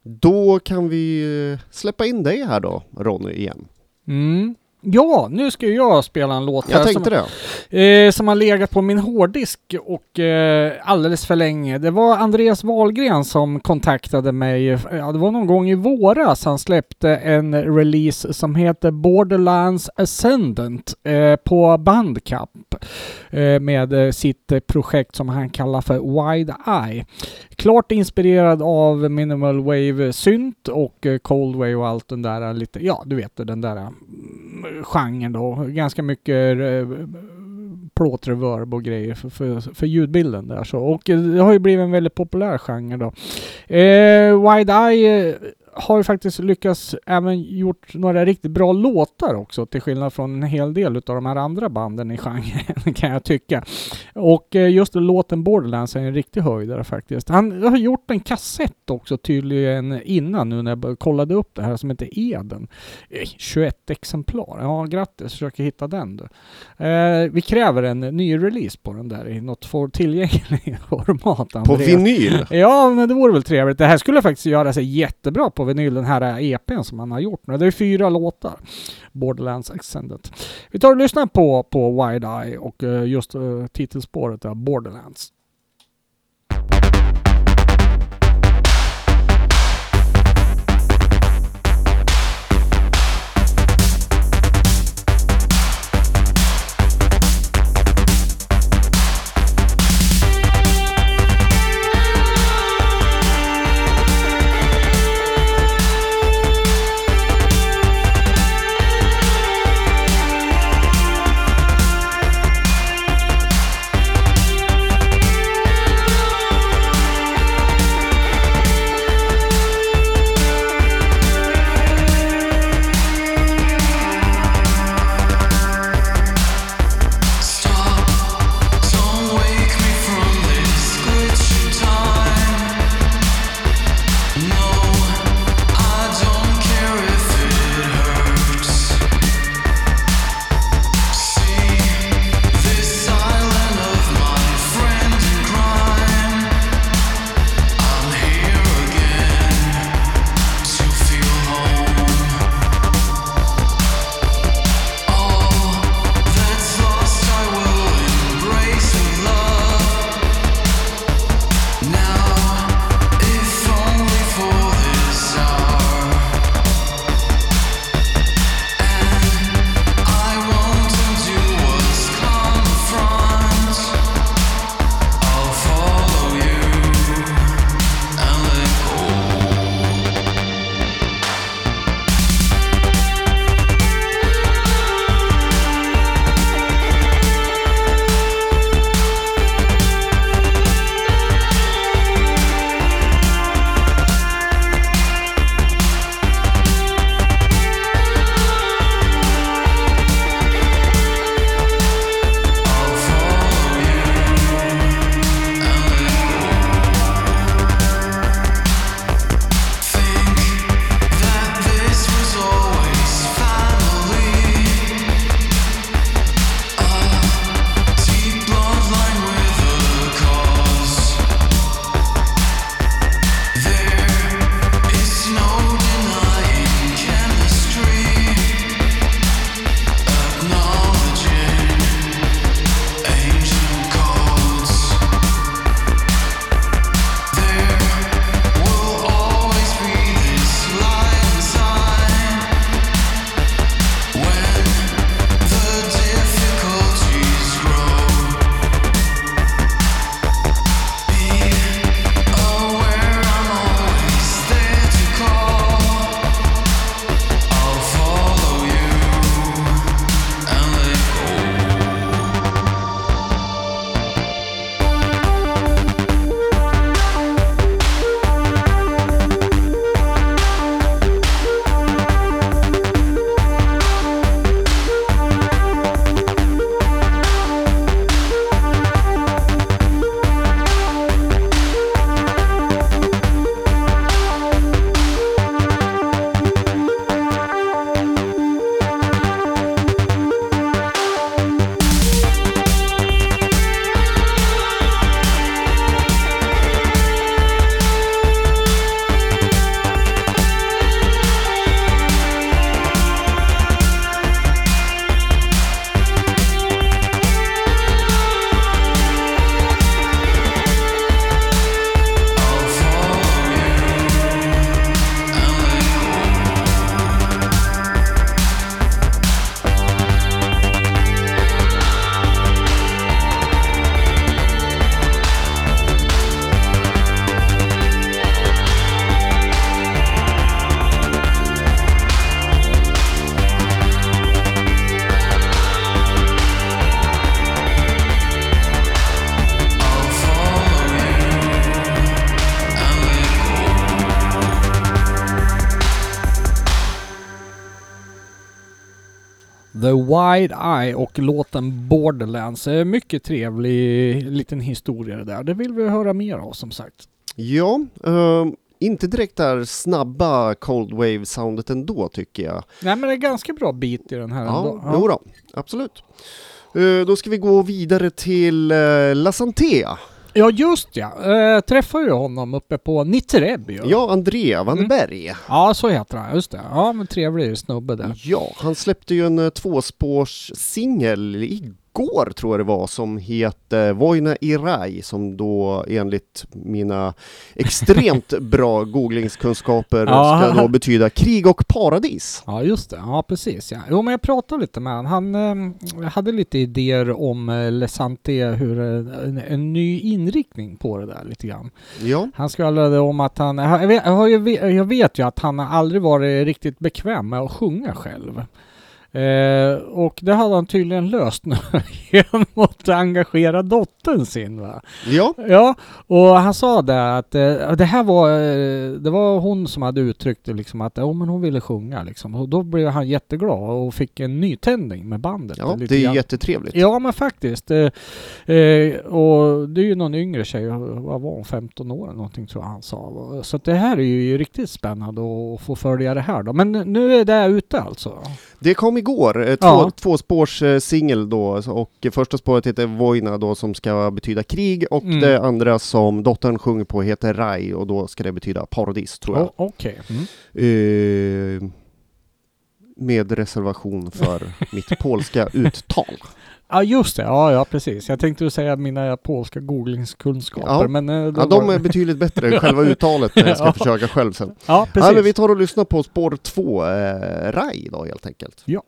Speaker 3: Då kan vi släppa in dig här då, Ronny, igen.
Speaker 2: Mm. Ja, nu ska jag spela en låt
Speaker 3: Jag
Speaker 2: här som. Eh, som har legat på min hårddisk och eh, alldeles för länge. Det var Andreas Wahlgren som kontaktade mig. Ja, det var någon gång i våras han släppte en release som heter Borderlands Ascendant eh, på Bandcamp eh, med eh, sitt projekt som han kallar för Wide Eye. Klart inspirerad av minimal wave synt och eh, cold wave och allt den där lite, ja du vet den där mm, genren då. Ganska mycket eh, plåtreverb och grejer för, för, för ljudbilden där så. Och det har ju blivit en väldigt populär genre då. Eh, Wide Eye eh, har ju faktiskt lyckats även gjort några riktigt bra låtar också till skillnad från en hel del utav de här andra banden i genren kan jag tycka. Och eh, just låten Borderlands är en riktig höjdare faktiskt. Han har gjort en kassett också tydligen innan nu när jag kollade upp det här som heter Eden. Eh, 21 exemplar. Ja, grattis. Försöker hitta den du. Eh, vi kräver en ny release på den där i något for tillgängligt format.
Speaker 3: På
Speaker 2: Andreas.
Speaker 3: vinyl.
Speaker 2: Ja, men det vore väl trevligt. Det här skulle faktiskt göra sig jättebra på vinyl, den här EPn som han har gjort nu. Det är fyra låtar. Borderlands Extended. Vi tar och lyssnar på, på Wide Eye och eh, just eh, titelspåret där, Borderlands Wide Eye och låten Borderlands. Eh, Mycket trevlig liten historia det där. Det vill vi höra mer av som sagt.
Speaker 3: Ja, ehm, inte direkt där snabba Cold Wave-soundet ändå tycker jag.
Speaker 2: Nej men det är ganska bra bit i den här
Speaker 3: Ja,
Speaker 2: ändå.
Speaker 3: jo då, absolut. Eh, då ska vi gå vidare till uh, La Santea.
Speaker 2: Ja just ja, uh, träffade ju honom uppe på Nittereb ju.
Speaker 3: Ja, André
Speaker 2: Mm.
Speaker 3: Vandenberg.
Speaker 2: Ja så heter han, just det. Ja men trevlig snubbe där.
Speaker 3: Ja, han släppte ju en uh, tvåspårssingel igår tror jag det var som heter Vojna i raj som då enligt mina extremt bra googlingskunskaper
Speaker 2: Ja.
Speaker 3: ska då betyda krig och paradis.
Speaker 2: Ja just det, ja precis ja. Jo men jag pratade lite med honom. Han eh, hade lite idéer om eh, Lesante, hur eh, en, en ny inriktning på det där lite grann.
Speaker 3: Ja,
Speaker 2: Han skvallrade om att han, jag vet, jag vet ju att han aldrig varit riktigt bekväm med att sjunga själv. Eh, och det hade han tydligen löst nu genom att engagera dottern sin va.
Speaker 3: ja,
Speaker 2: Ja, och han sa det att eh, det här var, eh, det var hon som hade uttryckt det liksom att oh, men hon ville sjunga liksom. Och då blev han jätteglad och fick en nytändning med bandet.
Speaker 3: ja det är
Speaker 2: grann.
Speaker 3: jättetrevligt.
Speaker 2: Ja men faktiskt. Eh, eh, och det är ju någon yngre tjej, vad var hon, 15 år eller någonting tror jag han sa. Så det här är ju riktigt spännande att få följa det här då. Men nu är det ute alltså.
Speaker 3: Det kom igår, eh, två,
Speaker 2: Ja.
Speaker 3: tvåspårssingel då och första spåret heter Vojna då som ska betyda krig och
Speaker 2: Mm.
Speaker 3: det andra som dottern sjunger på heter Raj och då ska det betyda paradis tror jag.
Speaker 2: O- Okej. Mm.
Speaker 3: Eh, med reservation för mitt polska uttal.
Speaker 2: Ja just det, ja, ja precis. Jag tänkte säga mina polska googlingskunskaper
Speaker 3: Ja.
Speaker 2: men... eh,
Speaker 3: Ja, de är betydligt bättre än själva uttalet när jag ska
Speaker 2: Ja.
Speaker 3: försöka själv sen.
Speaker 2: Ja
Speaker 3: Ja,
Speaker 2: precis.
Speaker 3: men vi tar och lyssnar på spår två, eh, Raj då helt enkelt.
Speaker 2: Ja.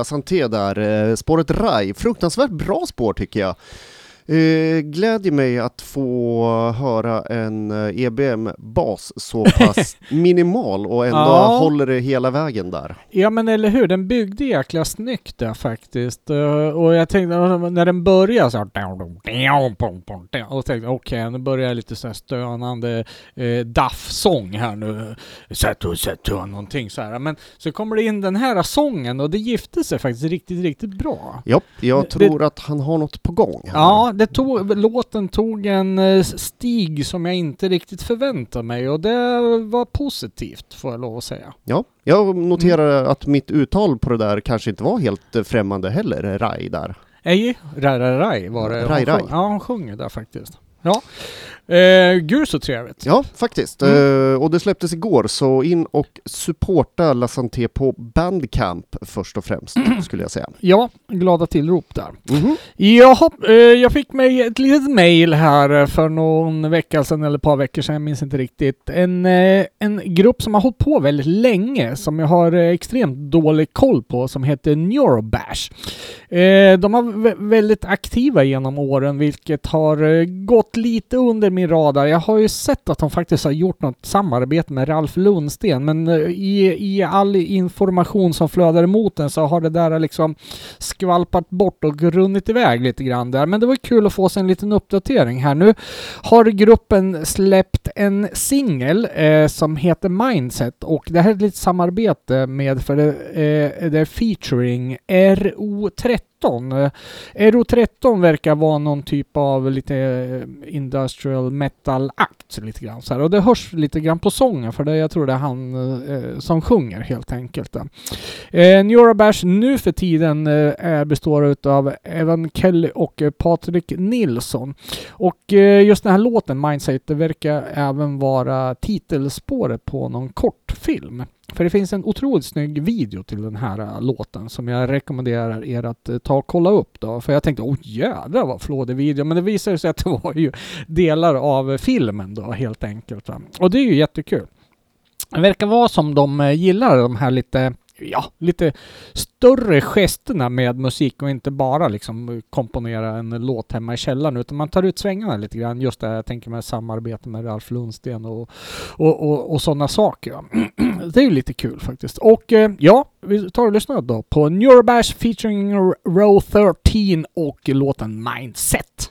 Speaker 3: La Santé där, eh, spåret Rai, Fruktansvärt bra spår tycker jag. Eh, glädjer mig att få höra en eh, EBM-bas så pass minimal och ändå
Speaker 2: Ja.
Speaker 3: håller det hela vägen där.
Speaker 2: Ja men eller hur, den byggde jäkla snyggt där faktiskt. Eh, Och jag tänkte när den började så här, och tänkte okej nu börjar jag lite så här stönande eh, daff-sång här nu. Sätt och någonting så här. Men så kommer det in den här sången och det gifte sig faktiskt riktigt, riktigt bra.
Speaker 3: Ja, jag
Speaker 2: Det-
Speaker 3: tror att han har något på gång. här.
Speaker 2: Ja, det tog, låten tog en eh, stig som jag inte riktigt förväntade mig och det var positivt får jag lov att säga.
Speaker 3: ja. Jag noterar
Speaker 2: Mm.
Speaker 3: att mitt uttal på det där kanske inte var helt eh, främmande heller, Rai där.
Speaker 2: Ej, Rai Rai Rai var det.
Speaker 3: Rai
Speaker 2: Hon
Speaker 3: Rai.
Speaker 2: sjung- Ja, hon sjunger där faktiskt. Ja. Eh, gud så trevligt.
Speaker 3: Ja, faktiskt.
Speaker 2: Mm.
Speaker 3: Eh, och det släpptes igår, så in och supporta La Santé på Bandcamp först och främst, skulle jag säga.
Speaker 2: Ja, glada tillrop där.
Speaker 3: Mhm.
Speaker 2: Jaha, eh, jag fick mig ett litet mail här för någon vecka sedan eller ett par veckor sedan, jag minns inte riktigt. En, eh, en grupp som har hållit på väldigt länge, som jag har eh, extremt dålig koll på, som heter Neurobash. Eh, de har vä- väldigt aktiva genom åren, vilket har eh, gått lite under min radar. Jag har ju sett att de faktiskt har gjort något samarbete med Ralf Lundsten, men eh, i, i all information som flödar emot den så har det där liksom skvalpat bort och runnit iväg lite grann där. Men det var kul att få sig en liten uppdatering här nu. Har gruppen släppt en singel eh, som heter Mindset och det här är ett litet samarbete med, för det, eh, det är featuring RO13. Eh, Euro 13 verkar vara någon typ av lite eh, industrial metal-akt lite grann så här. Och det hörs lite grann på sången för det, jag tror det är han eh, som sjunger helt enkelt. Eh, Neurobash nu för tiden eh, är, består av Evan Kelly och eh, Patrik Nilsson. Och eh, just den här låten, Mindset, det verkar även vara titelspåret på någon kortfilm. För det finns en otroligt snygg video till den här äh, låten som jag rekommenderar er att äh, ta och kolla upp då. För jag tänkte, åh jädrar vad flådig video. Men det visade sig att det var ju delar av filmen då helt enkelt. Va? Och det är ju jättekul. Det verkar vara som de äh, gillar de här lite, ja, lite större gesterna med musik och inte bara liksom komponera en låt hemma i källaren utan man tar ut svängarna lite grann. Just det, jag tänker med samarbete med Ralf Lundsten och, och, och, och sådana saker. ja. Det är ju lite kul faktiskt. Och eh, ja, vi tar och lyssnar då på Neurobash featuring Row 13 och låten Mindset.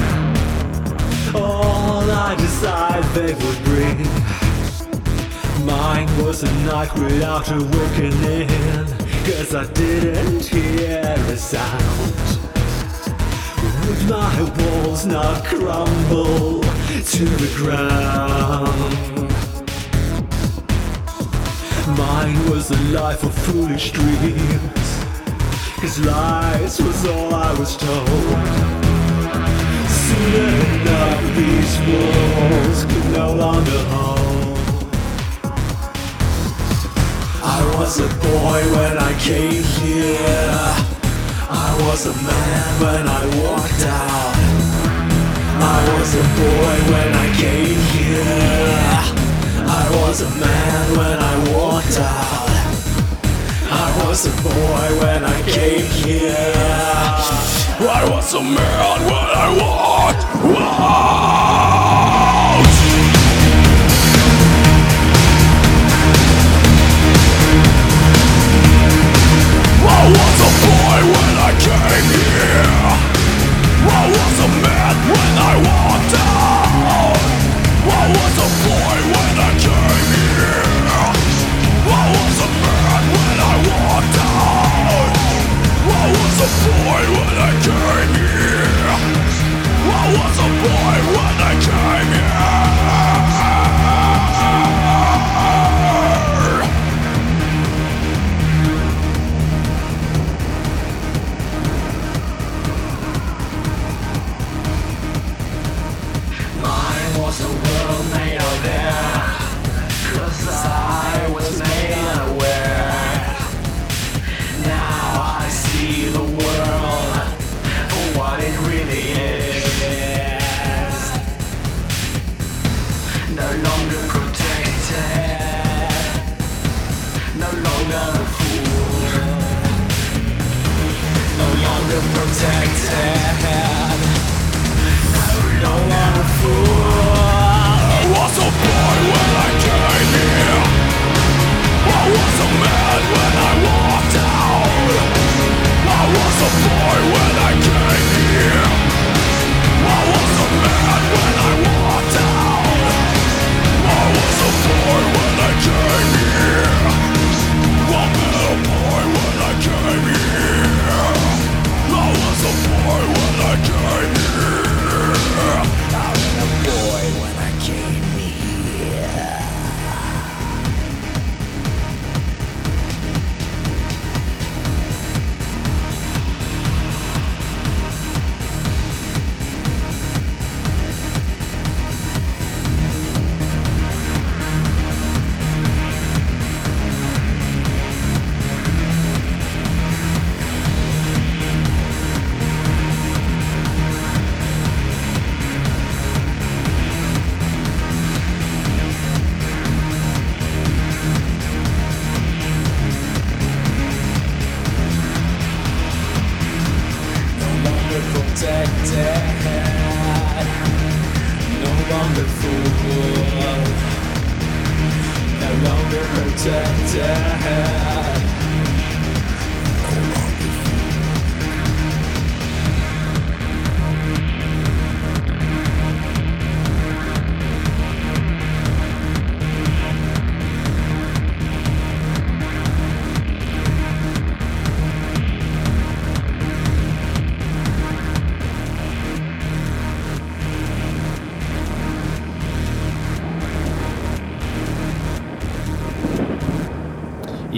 Speaker 4: All I decide they would bring. Mine was a night without awakening. Cause I didn't hear a sound. Would my walls not crumble to the ground? Mine was a life of foolish dreams. Cause lies was all I was told. Enough, these walls could no longer hold. I was a boy when I came here. I was a man when I walked out. I was a boy when I came here. I was a man when I walked out. I was a boy when I came here. I was a man when I walked out. I was a boy when I came here. I was a man when I walked out. I was a boy a boy when I came here. I was a boy when I came here. A boy when I came here. I was a man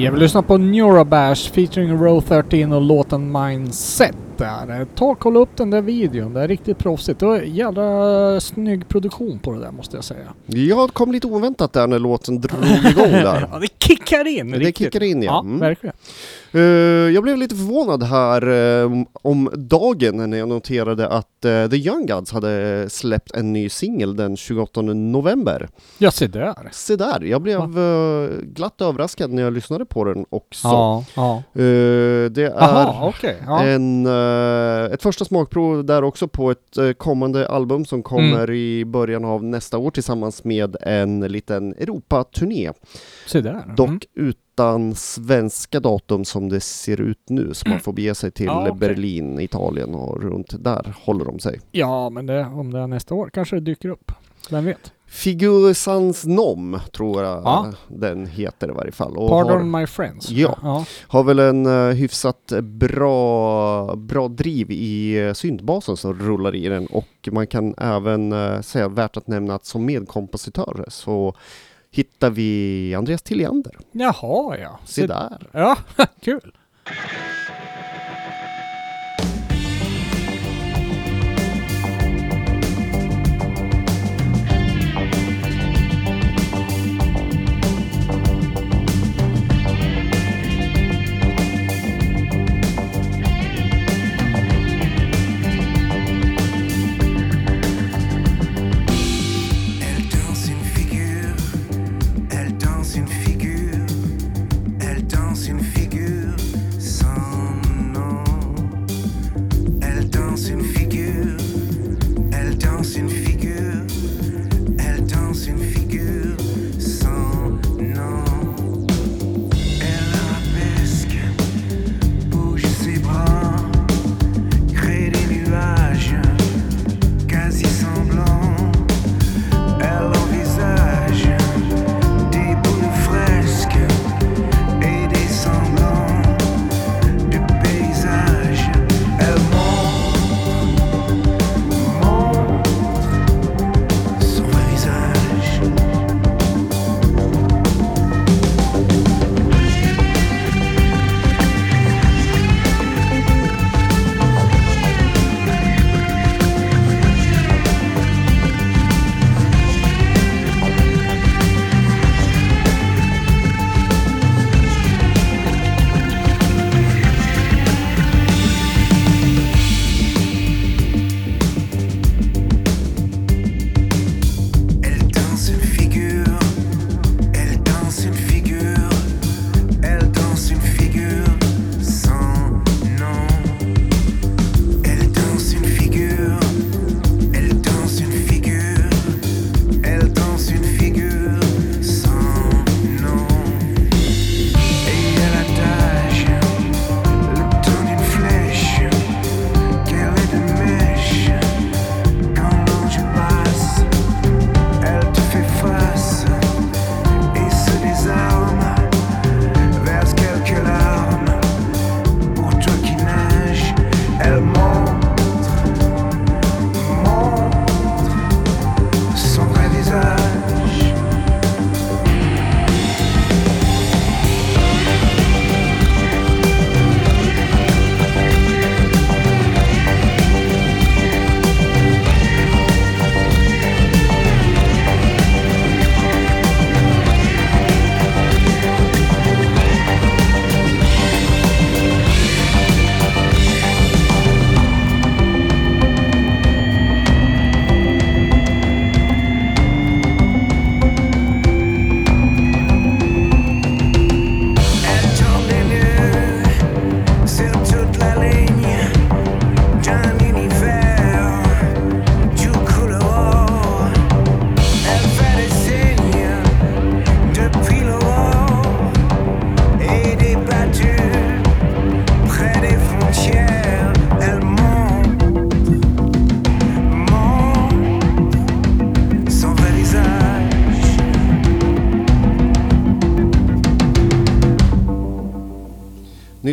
Speaker 2: Jag vill lyssna på Neurabash featuring Row 13 och låten Mindset där. Ta och kolla upp den där videon, det är riktigt proffsigt. Det var jävla snygg produktion på det där måste jag säga.
Speaker 3: Ja, det kom lite oväntat där när låten drog igång där.
Speaker 2: ja, det kickar in!
Speaker 3: Det
Speaker 2: riktigt.
Speaker 3: kickar in ja. Mm.
Speaker 2: Ja, verkligen.
Speaker 3: Eh, jag blev lite förvånad här eh, om dagen när jag noterade att eh, The Young Gods hade släppt en ny singel den 28 november.
Speaker 2: Ja, se där.
Speaker 3: Se där, jag blev eh, glatt överraskad när jag lyssnade på den också.
Speaker 2: Ja, ja.
Speaker 3: Det är
Speaker 2: Jaha, okej. Ja.
Speaker 3: en, ett första smakprov där också på ett kommande album som kommer
Speaker 2: Mm.
Speaker 3: i början av nästa år tillsammans med en liten Europaturné.
Speaker 2: Se där.
Speaker 3: Dock
Speaker 2: Mm.
Speaker 3: Utan svenska datum som det ser ut nu, så man får bege sig till
Speaker 2: Ja, okej.
Speaker 3: Berlin, Italien och runt där håller de sig.
Speaker 2: Ja, men det, om det är nästa år kanske det dyker upp. Vem vet?
Speaker 3: Figur sans nom tror jag
Speaker 2: Ja.
Speaker 3: den heter i varje fall. Och
Speaker 2: Pardon
Speaker 3: har,
Speaker 2: my friends.
Speaker 3: Ja.
Speaker 2: ja.
Speaker 3: har väl en uh, hyfsat bra, bra driv i uh, syntbasen som rullar i den och man kan även eh, säga värt att nämna att som medkompositörer så hittar vi Andreas Tilliander.
Speaker 2: Jaha, ja.
Speaker 3: Se där.
Speaker 2: Ja, kul.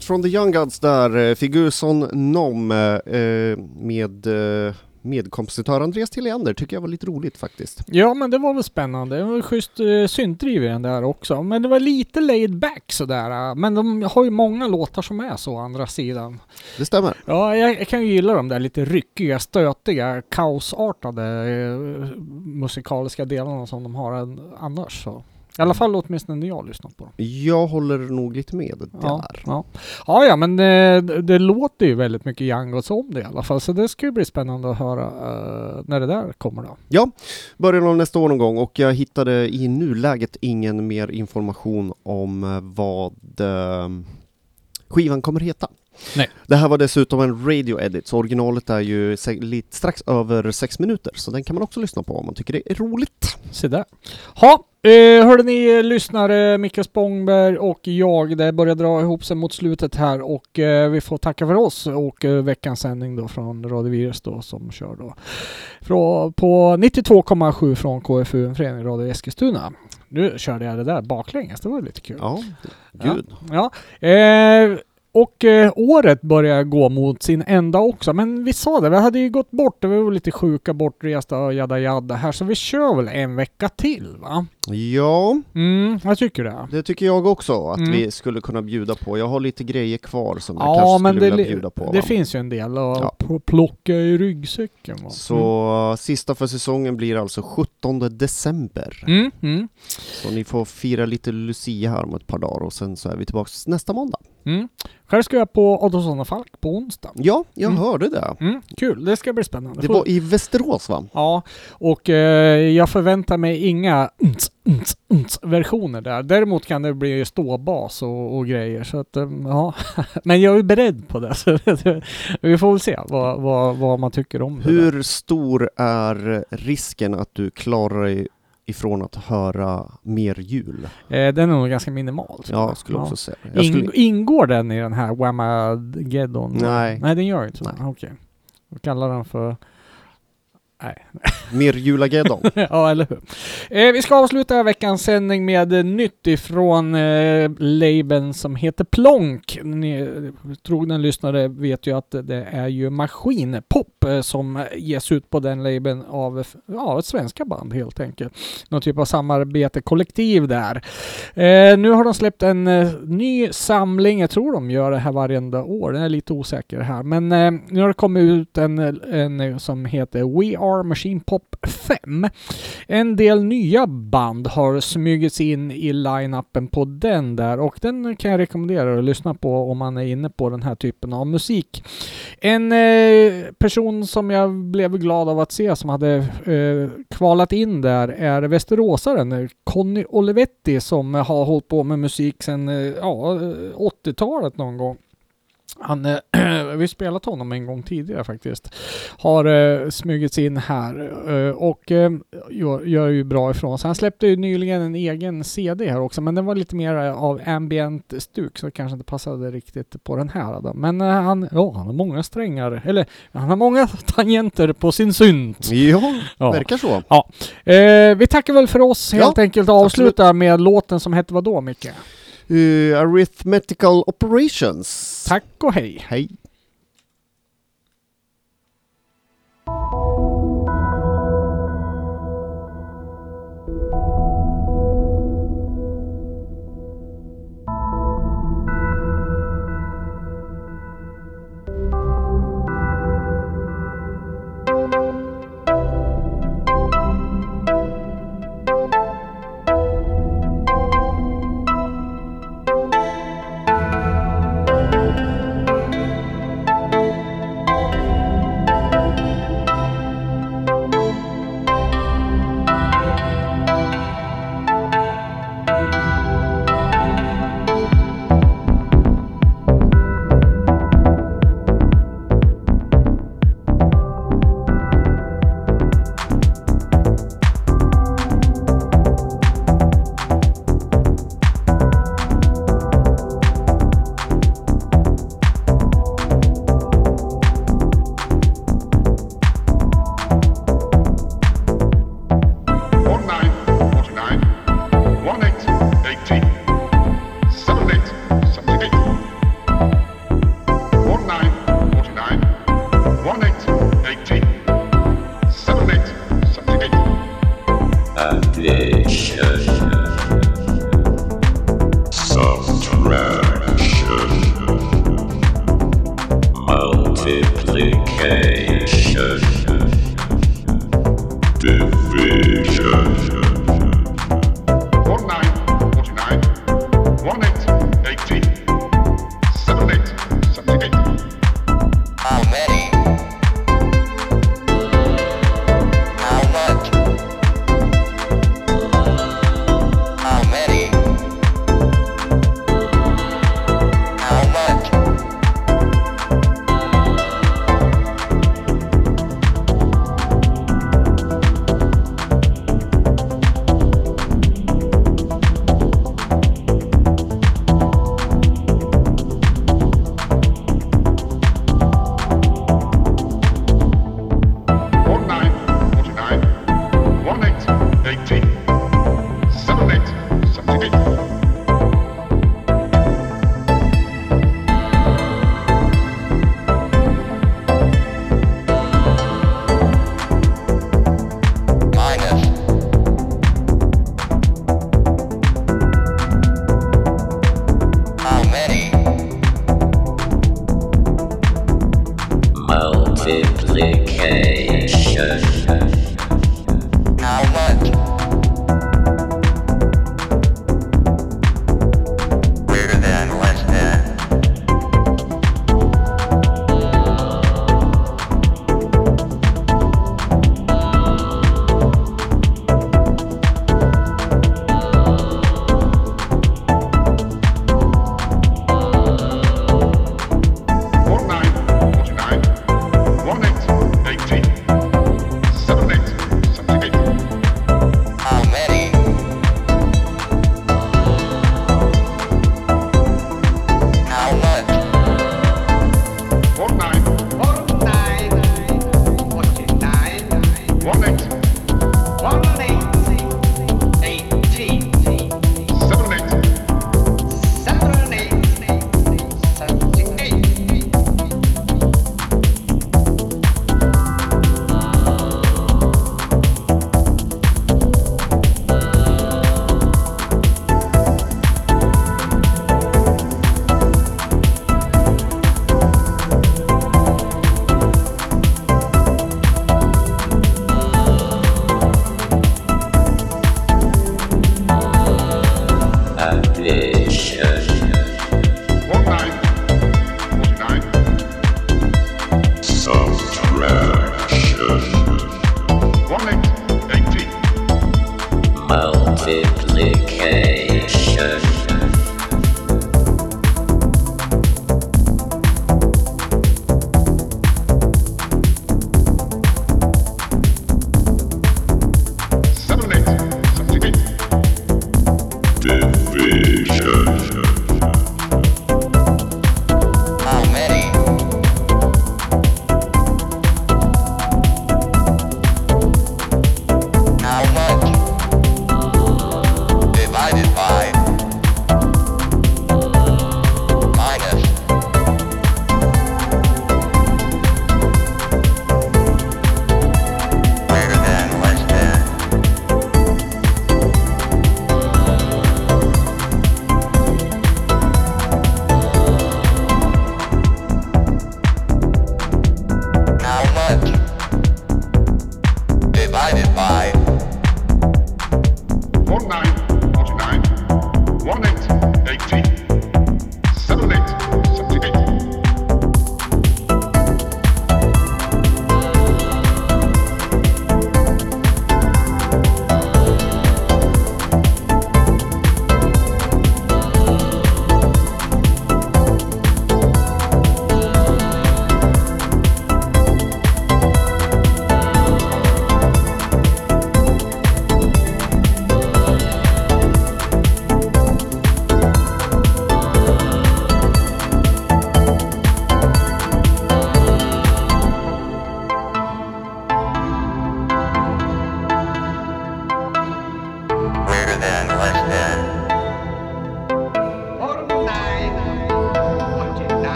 Speaker 3: Från The Young Gods där, eh, Figurson Nom eh, med eh, medkompositör Andreas Tilliander, tycker jag var lite roligt faktiskt.
Speaker 2: Ja, men det var väl spännande. Det var schysst syntdriv i den där också. Men det var lite laid back sådär. Men de har ju många låtar som är så, å andra sidan.
Speaker 3: Det stämmer.
Speaker 2: Ja, jag, jag kan ju gilla de där lite ryckiga, stötiga, kaosartade eh, musikaliska delarna som de har annars. Så. I alla fall åtminstone när jag har lyssnat på dem.
Speaker 3: Jag håller nog lite med där.
Speaker 2: Ja, ja. ja, ja men det, det låter ju väldigt mycket Young Gods om det i alla fall. Så det ska ju bli spännande att höra eh, när det där kommer då.
Speaker 3: Ja, början av nästa år någon gång och jag hittade i nuläget ingen mer information om eh, vad eh, skivan kommer heta.
Speaker 2: Nej.
Speaker 3: Det här var dessutom en radio edit, så originalet är ju lite, strax över sex minuter, så den kan man också lyssna på om man tycker det är roligt.
Speaker 2: Se där. Ha, eh, hörde ni lyssnare, Micke Spångberg och jag, det börjar dra ihop sig mot slutet här och eh, vi får tacka för oss och eh, veckans sändning då från Radio Virus då som kör då från, på 92,7 från KFU, en förening Radio Eskilstuna. Nu körde jag det där baklänges, det var lite kul.
Speaker 3: Ja, gud.
Speaker 2: Ja. Eh, och eh, året börjar gå mot sin ända också. Men vi sa det, vi hade ju gått bort, vi var lite sjuka, bortresta och jada jada här. Så vi kör väl en vecka till va?
Speaker 3: Ja,
Speaker 2: Mm, jag tycker det.
Speaker 3: det tycker jag också att
Speaker 2: Mm.
Speaker 3: vi skulle kunna bjuda på. Jag har lite grejer kvar som jag
Speaker 2: Ja,
Speaker 3: kanske
Speaker 2: men
Speaker 3: skulle
Speaker 2: det,
Speaker 3: vilja bjuda på.
Speaker 2: det
Speaker 3: va?
Speaker 2: finns ju en del att
Speaker 3: Ja.
Speaker 2: plocka i ryggsäcken. Va?
Speaker 3: Så uh, sista för säsongen blir alltså 17 december.
Speaker 2: Mm, mm,
Speaker 3: Så ni får fira lite Lucia här om ett par dagar och sen så är vi tillbaka nästa måndag.
Speaker 2: Mm. Själv ska jag på Ottosson och Falk på onsdag.
Speaker 3: Ja, jag
Speaker 2: Mm.
Speaker 3: hörde det.
Speaker 2: Mm, kul, det ska bli spännande.
Speaker 3: Det var i Västerås va?
Speaker 2: Ja, och eh, jag förväntar mig inga unts, unts, unts versioner där. Däremot kan det bli ståbas och, och grejer. Så att, eh, ja. Men jag är beredd på det. Så vi får väl se vad, vad, vad man tycker om det. där.
Speaker 3: Hur stor är risken att du klarar dig ifrån att höra mer jul?
Speaker 2: Eh, den är nog ganska minimal.
Speaker 3: Ja, jag skulle också säga
Speaker 2: In,
Speaker 3: skulle...
Speaker 2: ingår den i den här Whamageddon?
Speaker 3: Nej.
Speaker 2: Nej, den gör inte så. Okej. Vi kallar den för... Nej.
Speaker 3: Mer julageddon.
Speaker 2: ja, eller hur. Eh, vi ska avsluta veckans sändning med eh, nytt ifrån eh, labeln som heter Plonk. Ni trogna lyssnare vet ju att det är ju maskinpop eh, som ges ut på den labeln av ja, ett svenska band helt enkelt. Någon typ av samarbete, kollektiv där. Eh, nu har de släppt en eh, ny samling, jag tror de gör det här varenda år, den är lite osäker här. Men nu har det kommit ut en, en som heter We Are Machine Pop 5. En del nya band har smugits in i line-upen på den där och den kan jag rekommendera att lyssna på om man är inne på den här typen av musik. En eh, person som jag blev glad av att se som hade eh, kvalat in där är västeråsaren Conny Olivetti som har hållit på med musik sedan eh, ja, eh, 80-talet någon gång. Han, eh, vi har spelat honom en gång tidigare faktiskt. Har eh, smugits in här eh, och eh, gör, gör ju bra ifrån sig. Han släppte ju nyligen en egen CD här också, men den var lite mer eh, av ambient stuk så det kanske inte passade riktigt på den här. Då. Men eh, han, ja, han har många strängar, eller han har många tangenter på sin synt.
Speaker 3: ja,
Speaker 2: Ja.
Speaker 3: verkar så.
Speaker 2: Eh, vi tackar väl för oss
Speaker 3: Ja,
Speaker 2: helt enkelt och avslutar med låten som hette vadå Micke?
Speaker 3: Uh, arithmetical operations.
Speaker 2: Tack och hej!
Speaker 3: Hej.
Speaker 5: vision.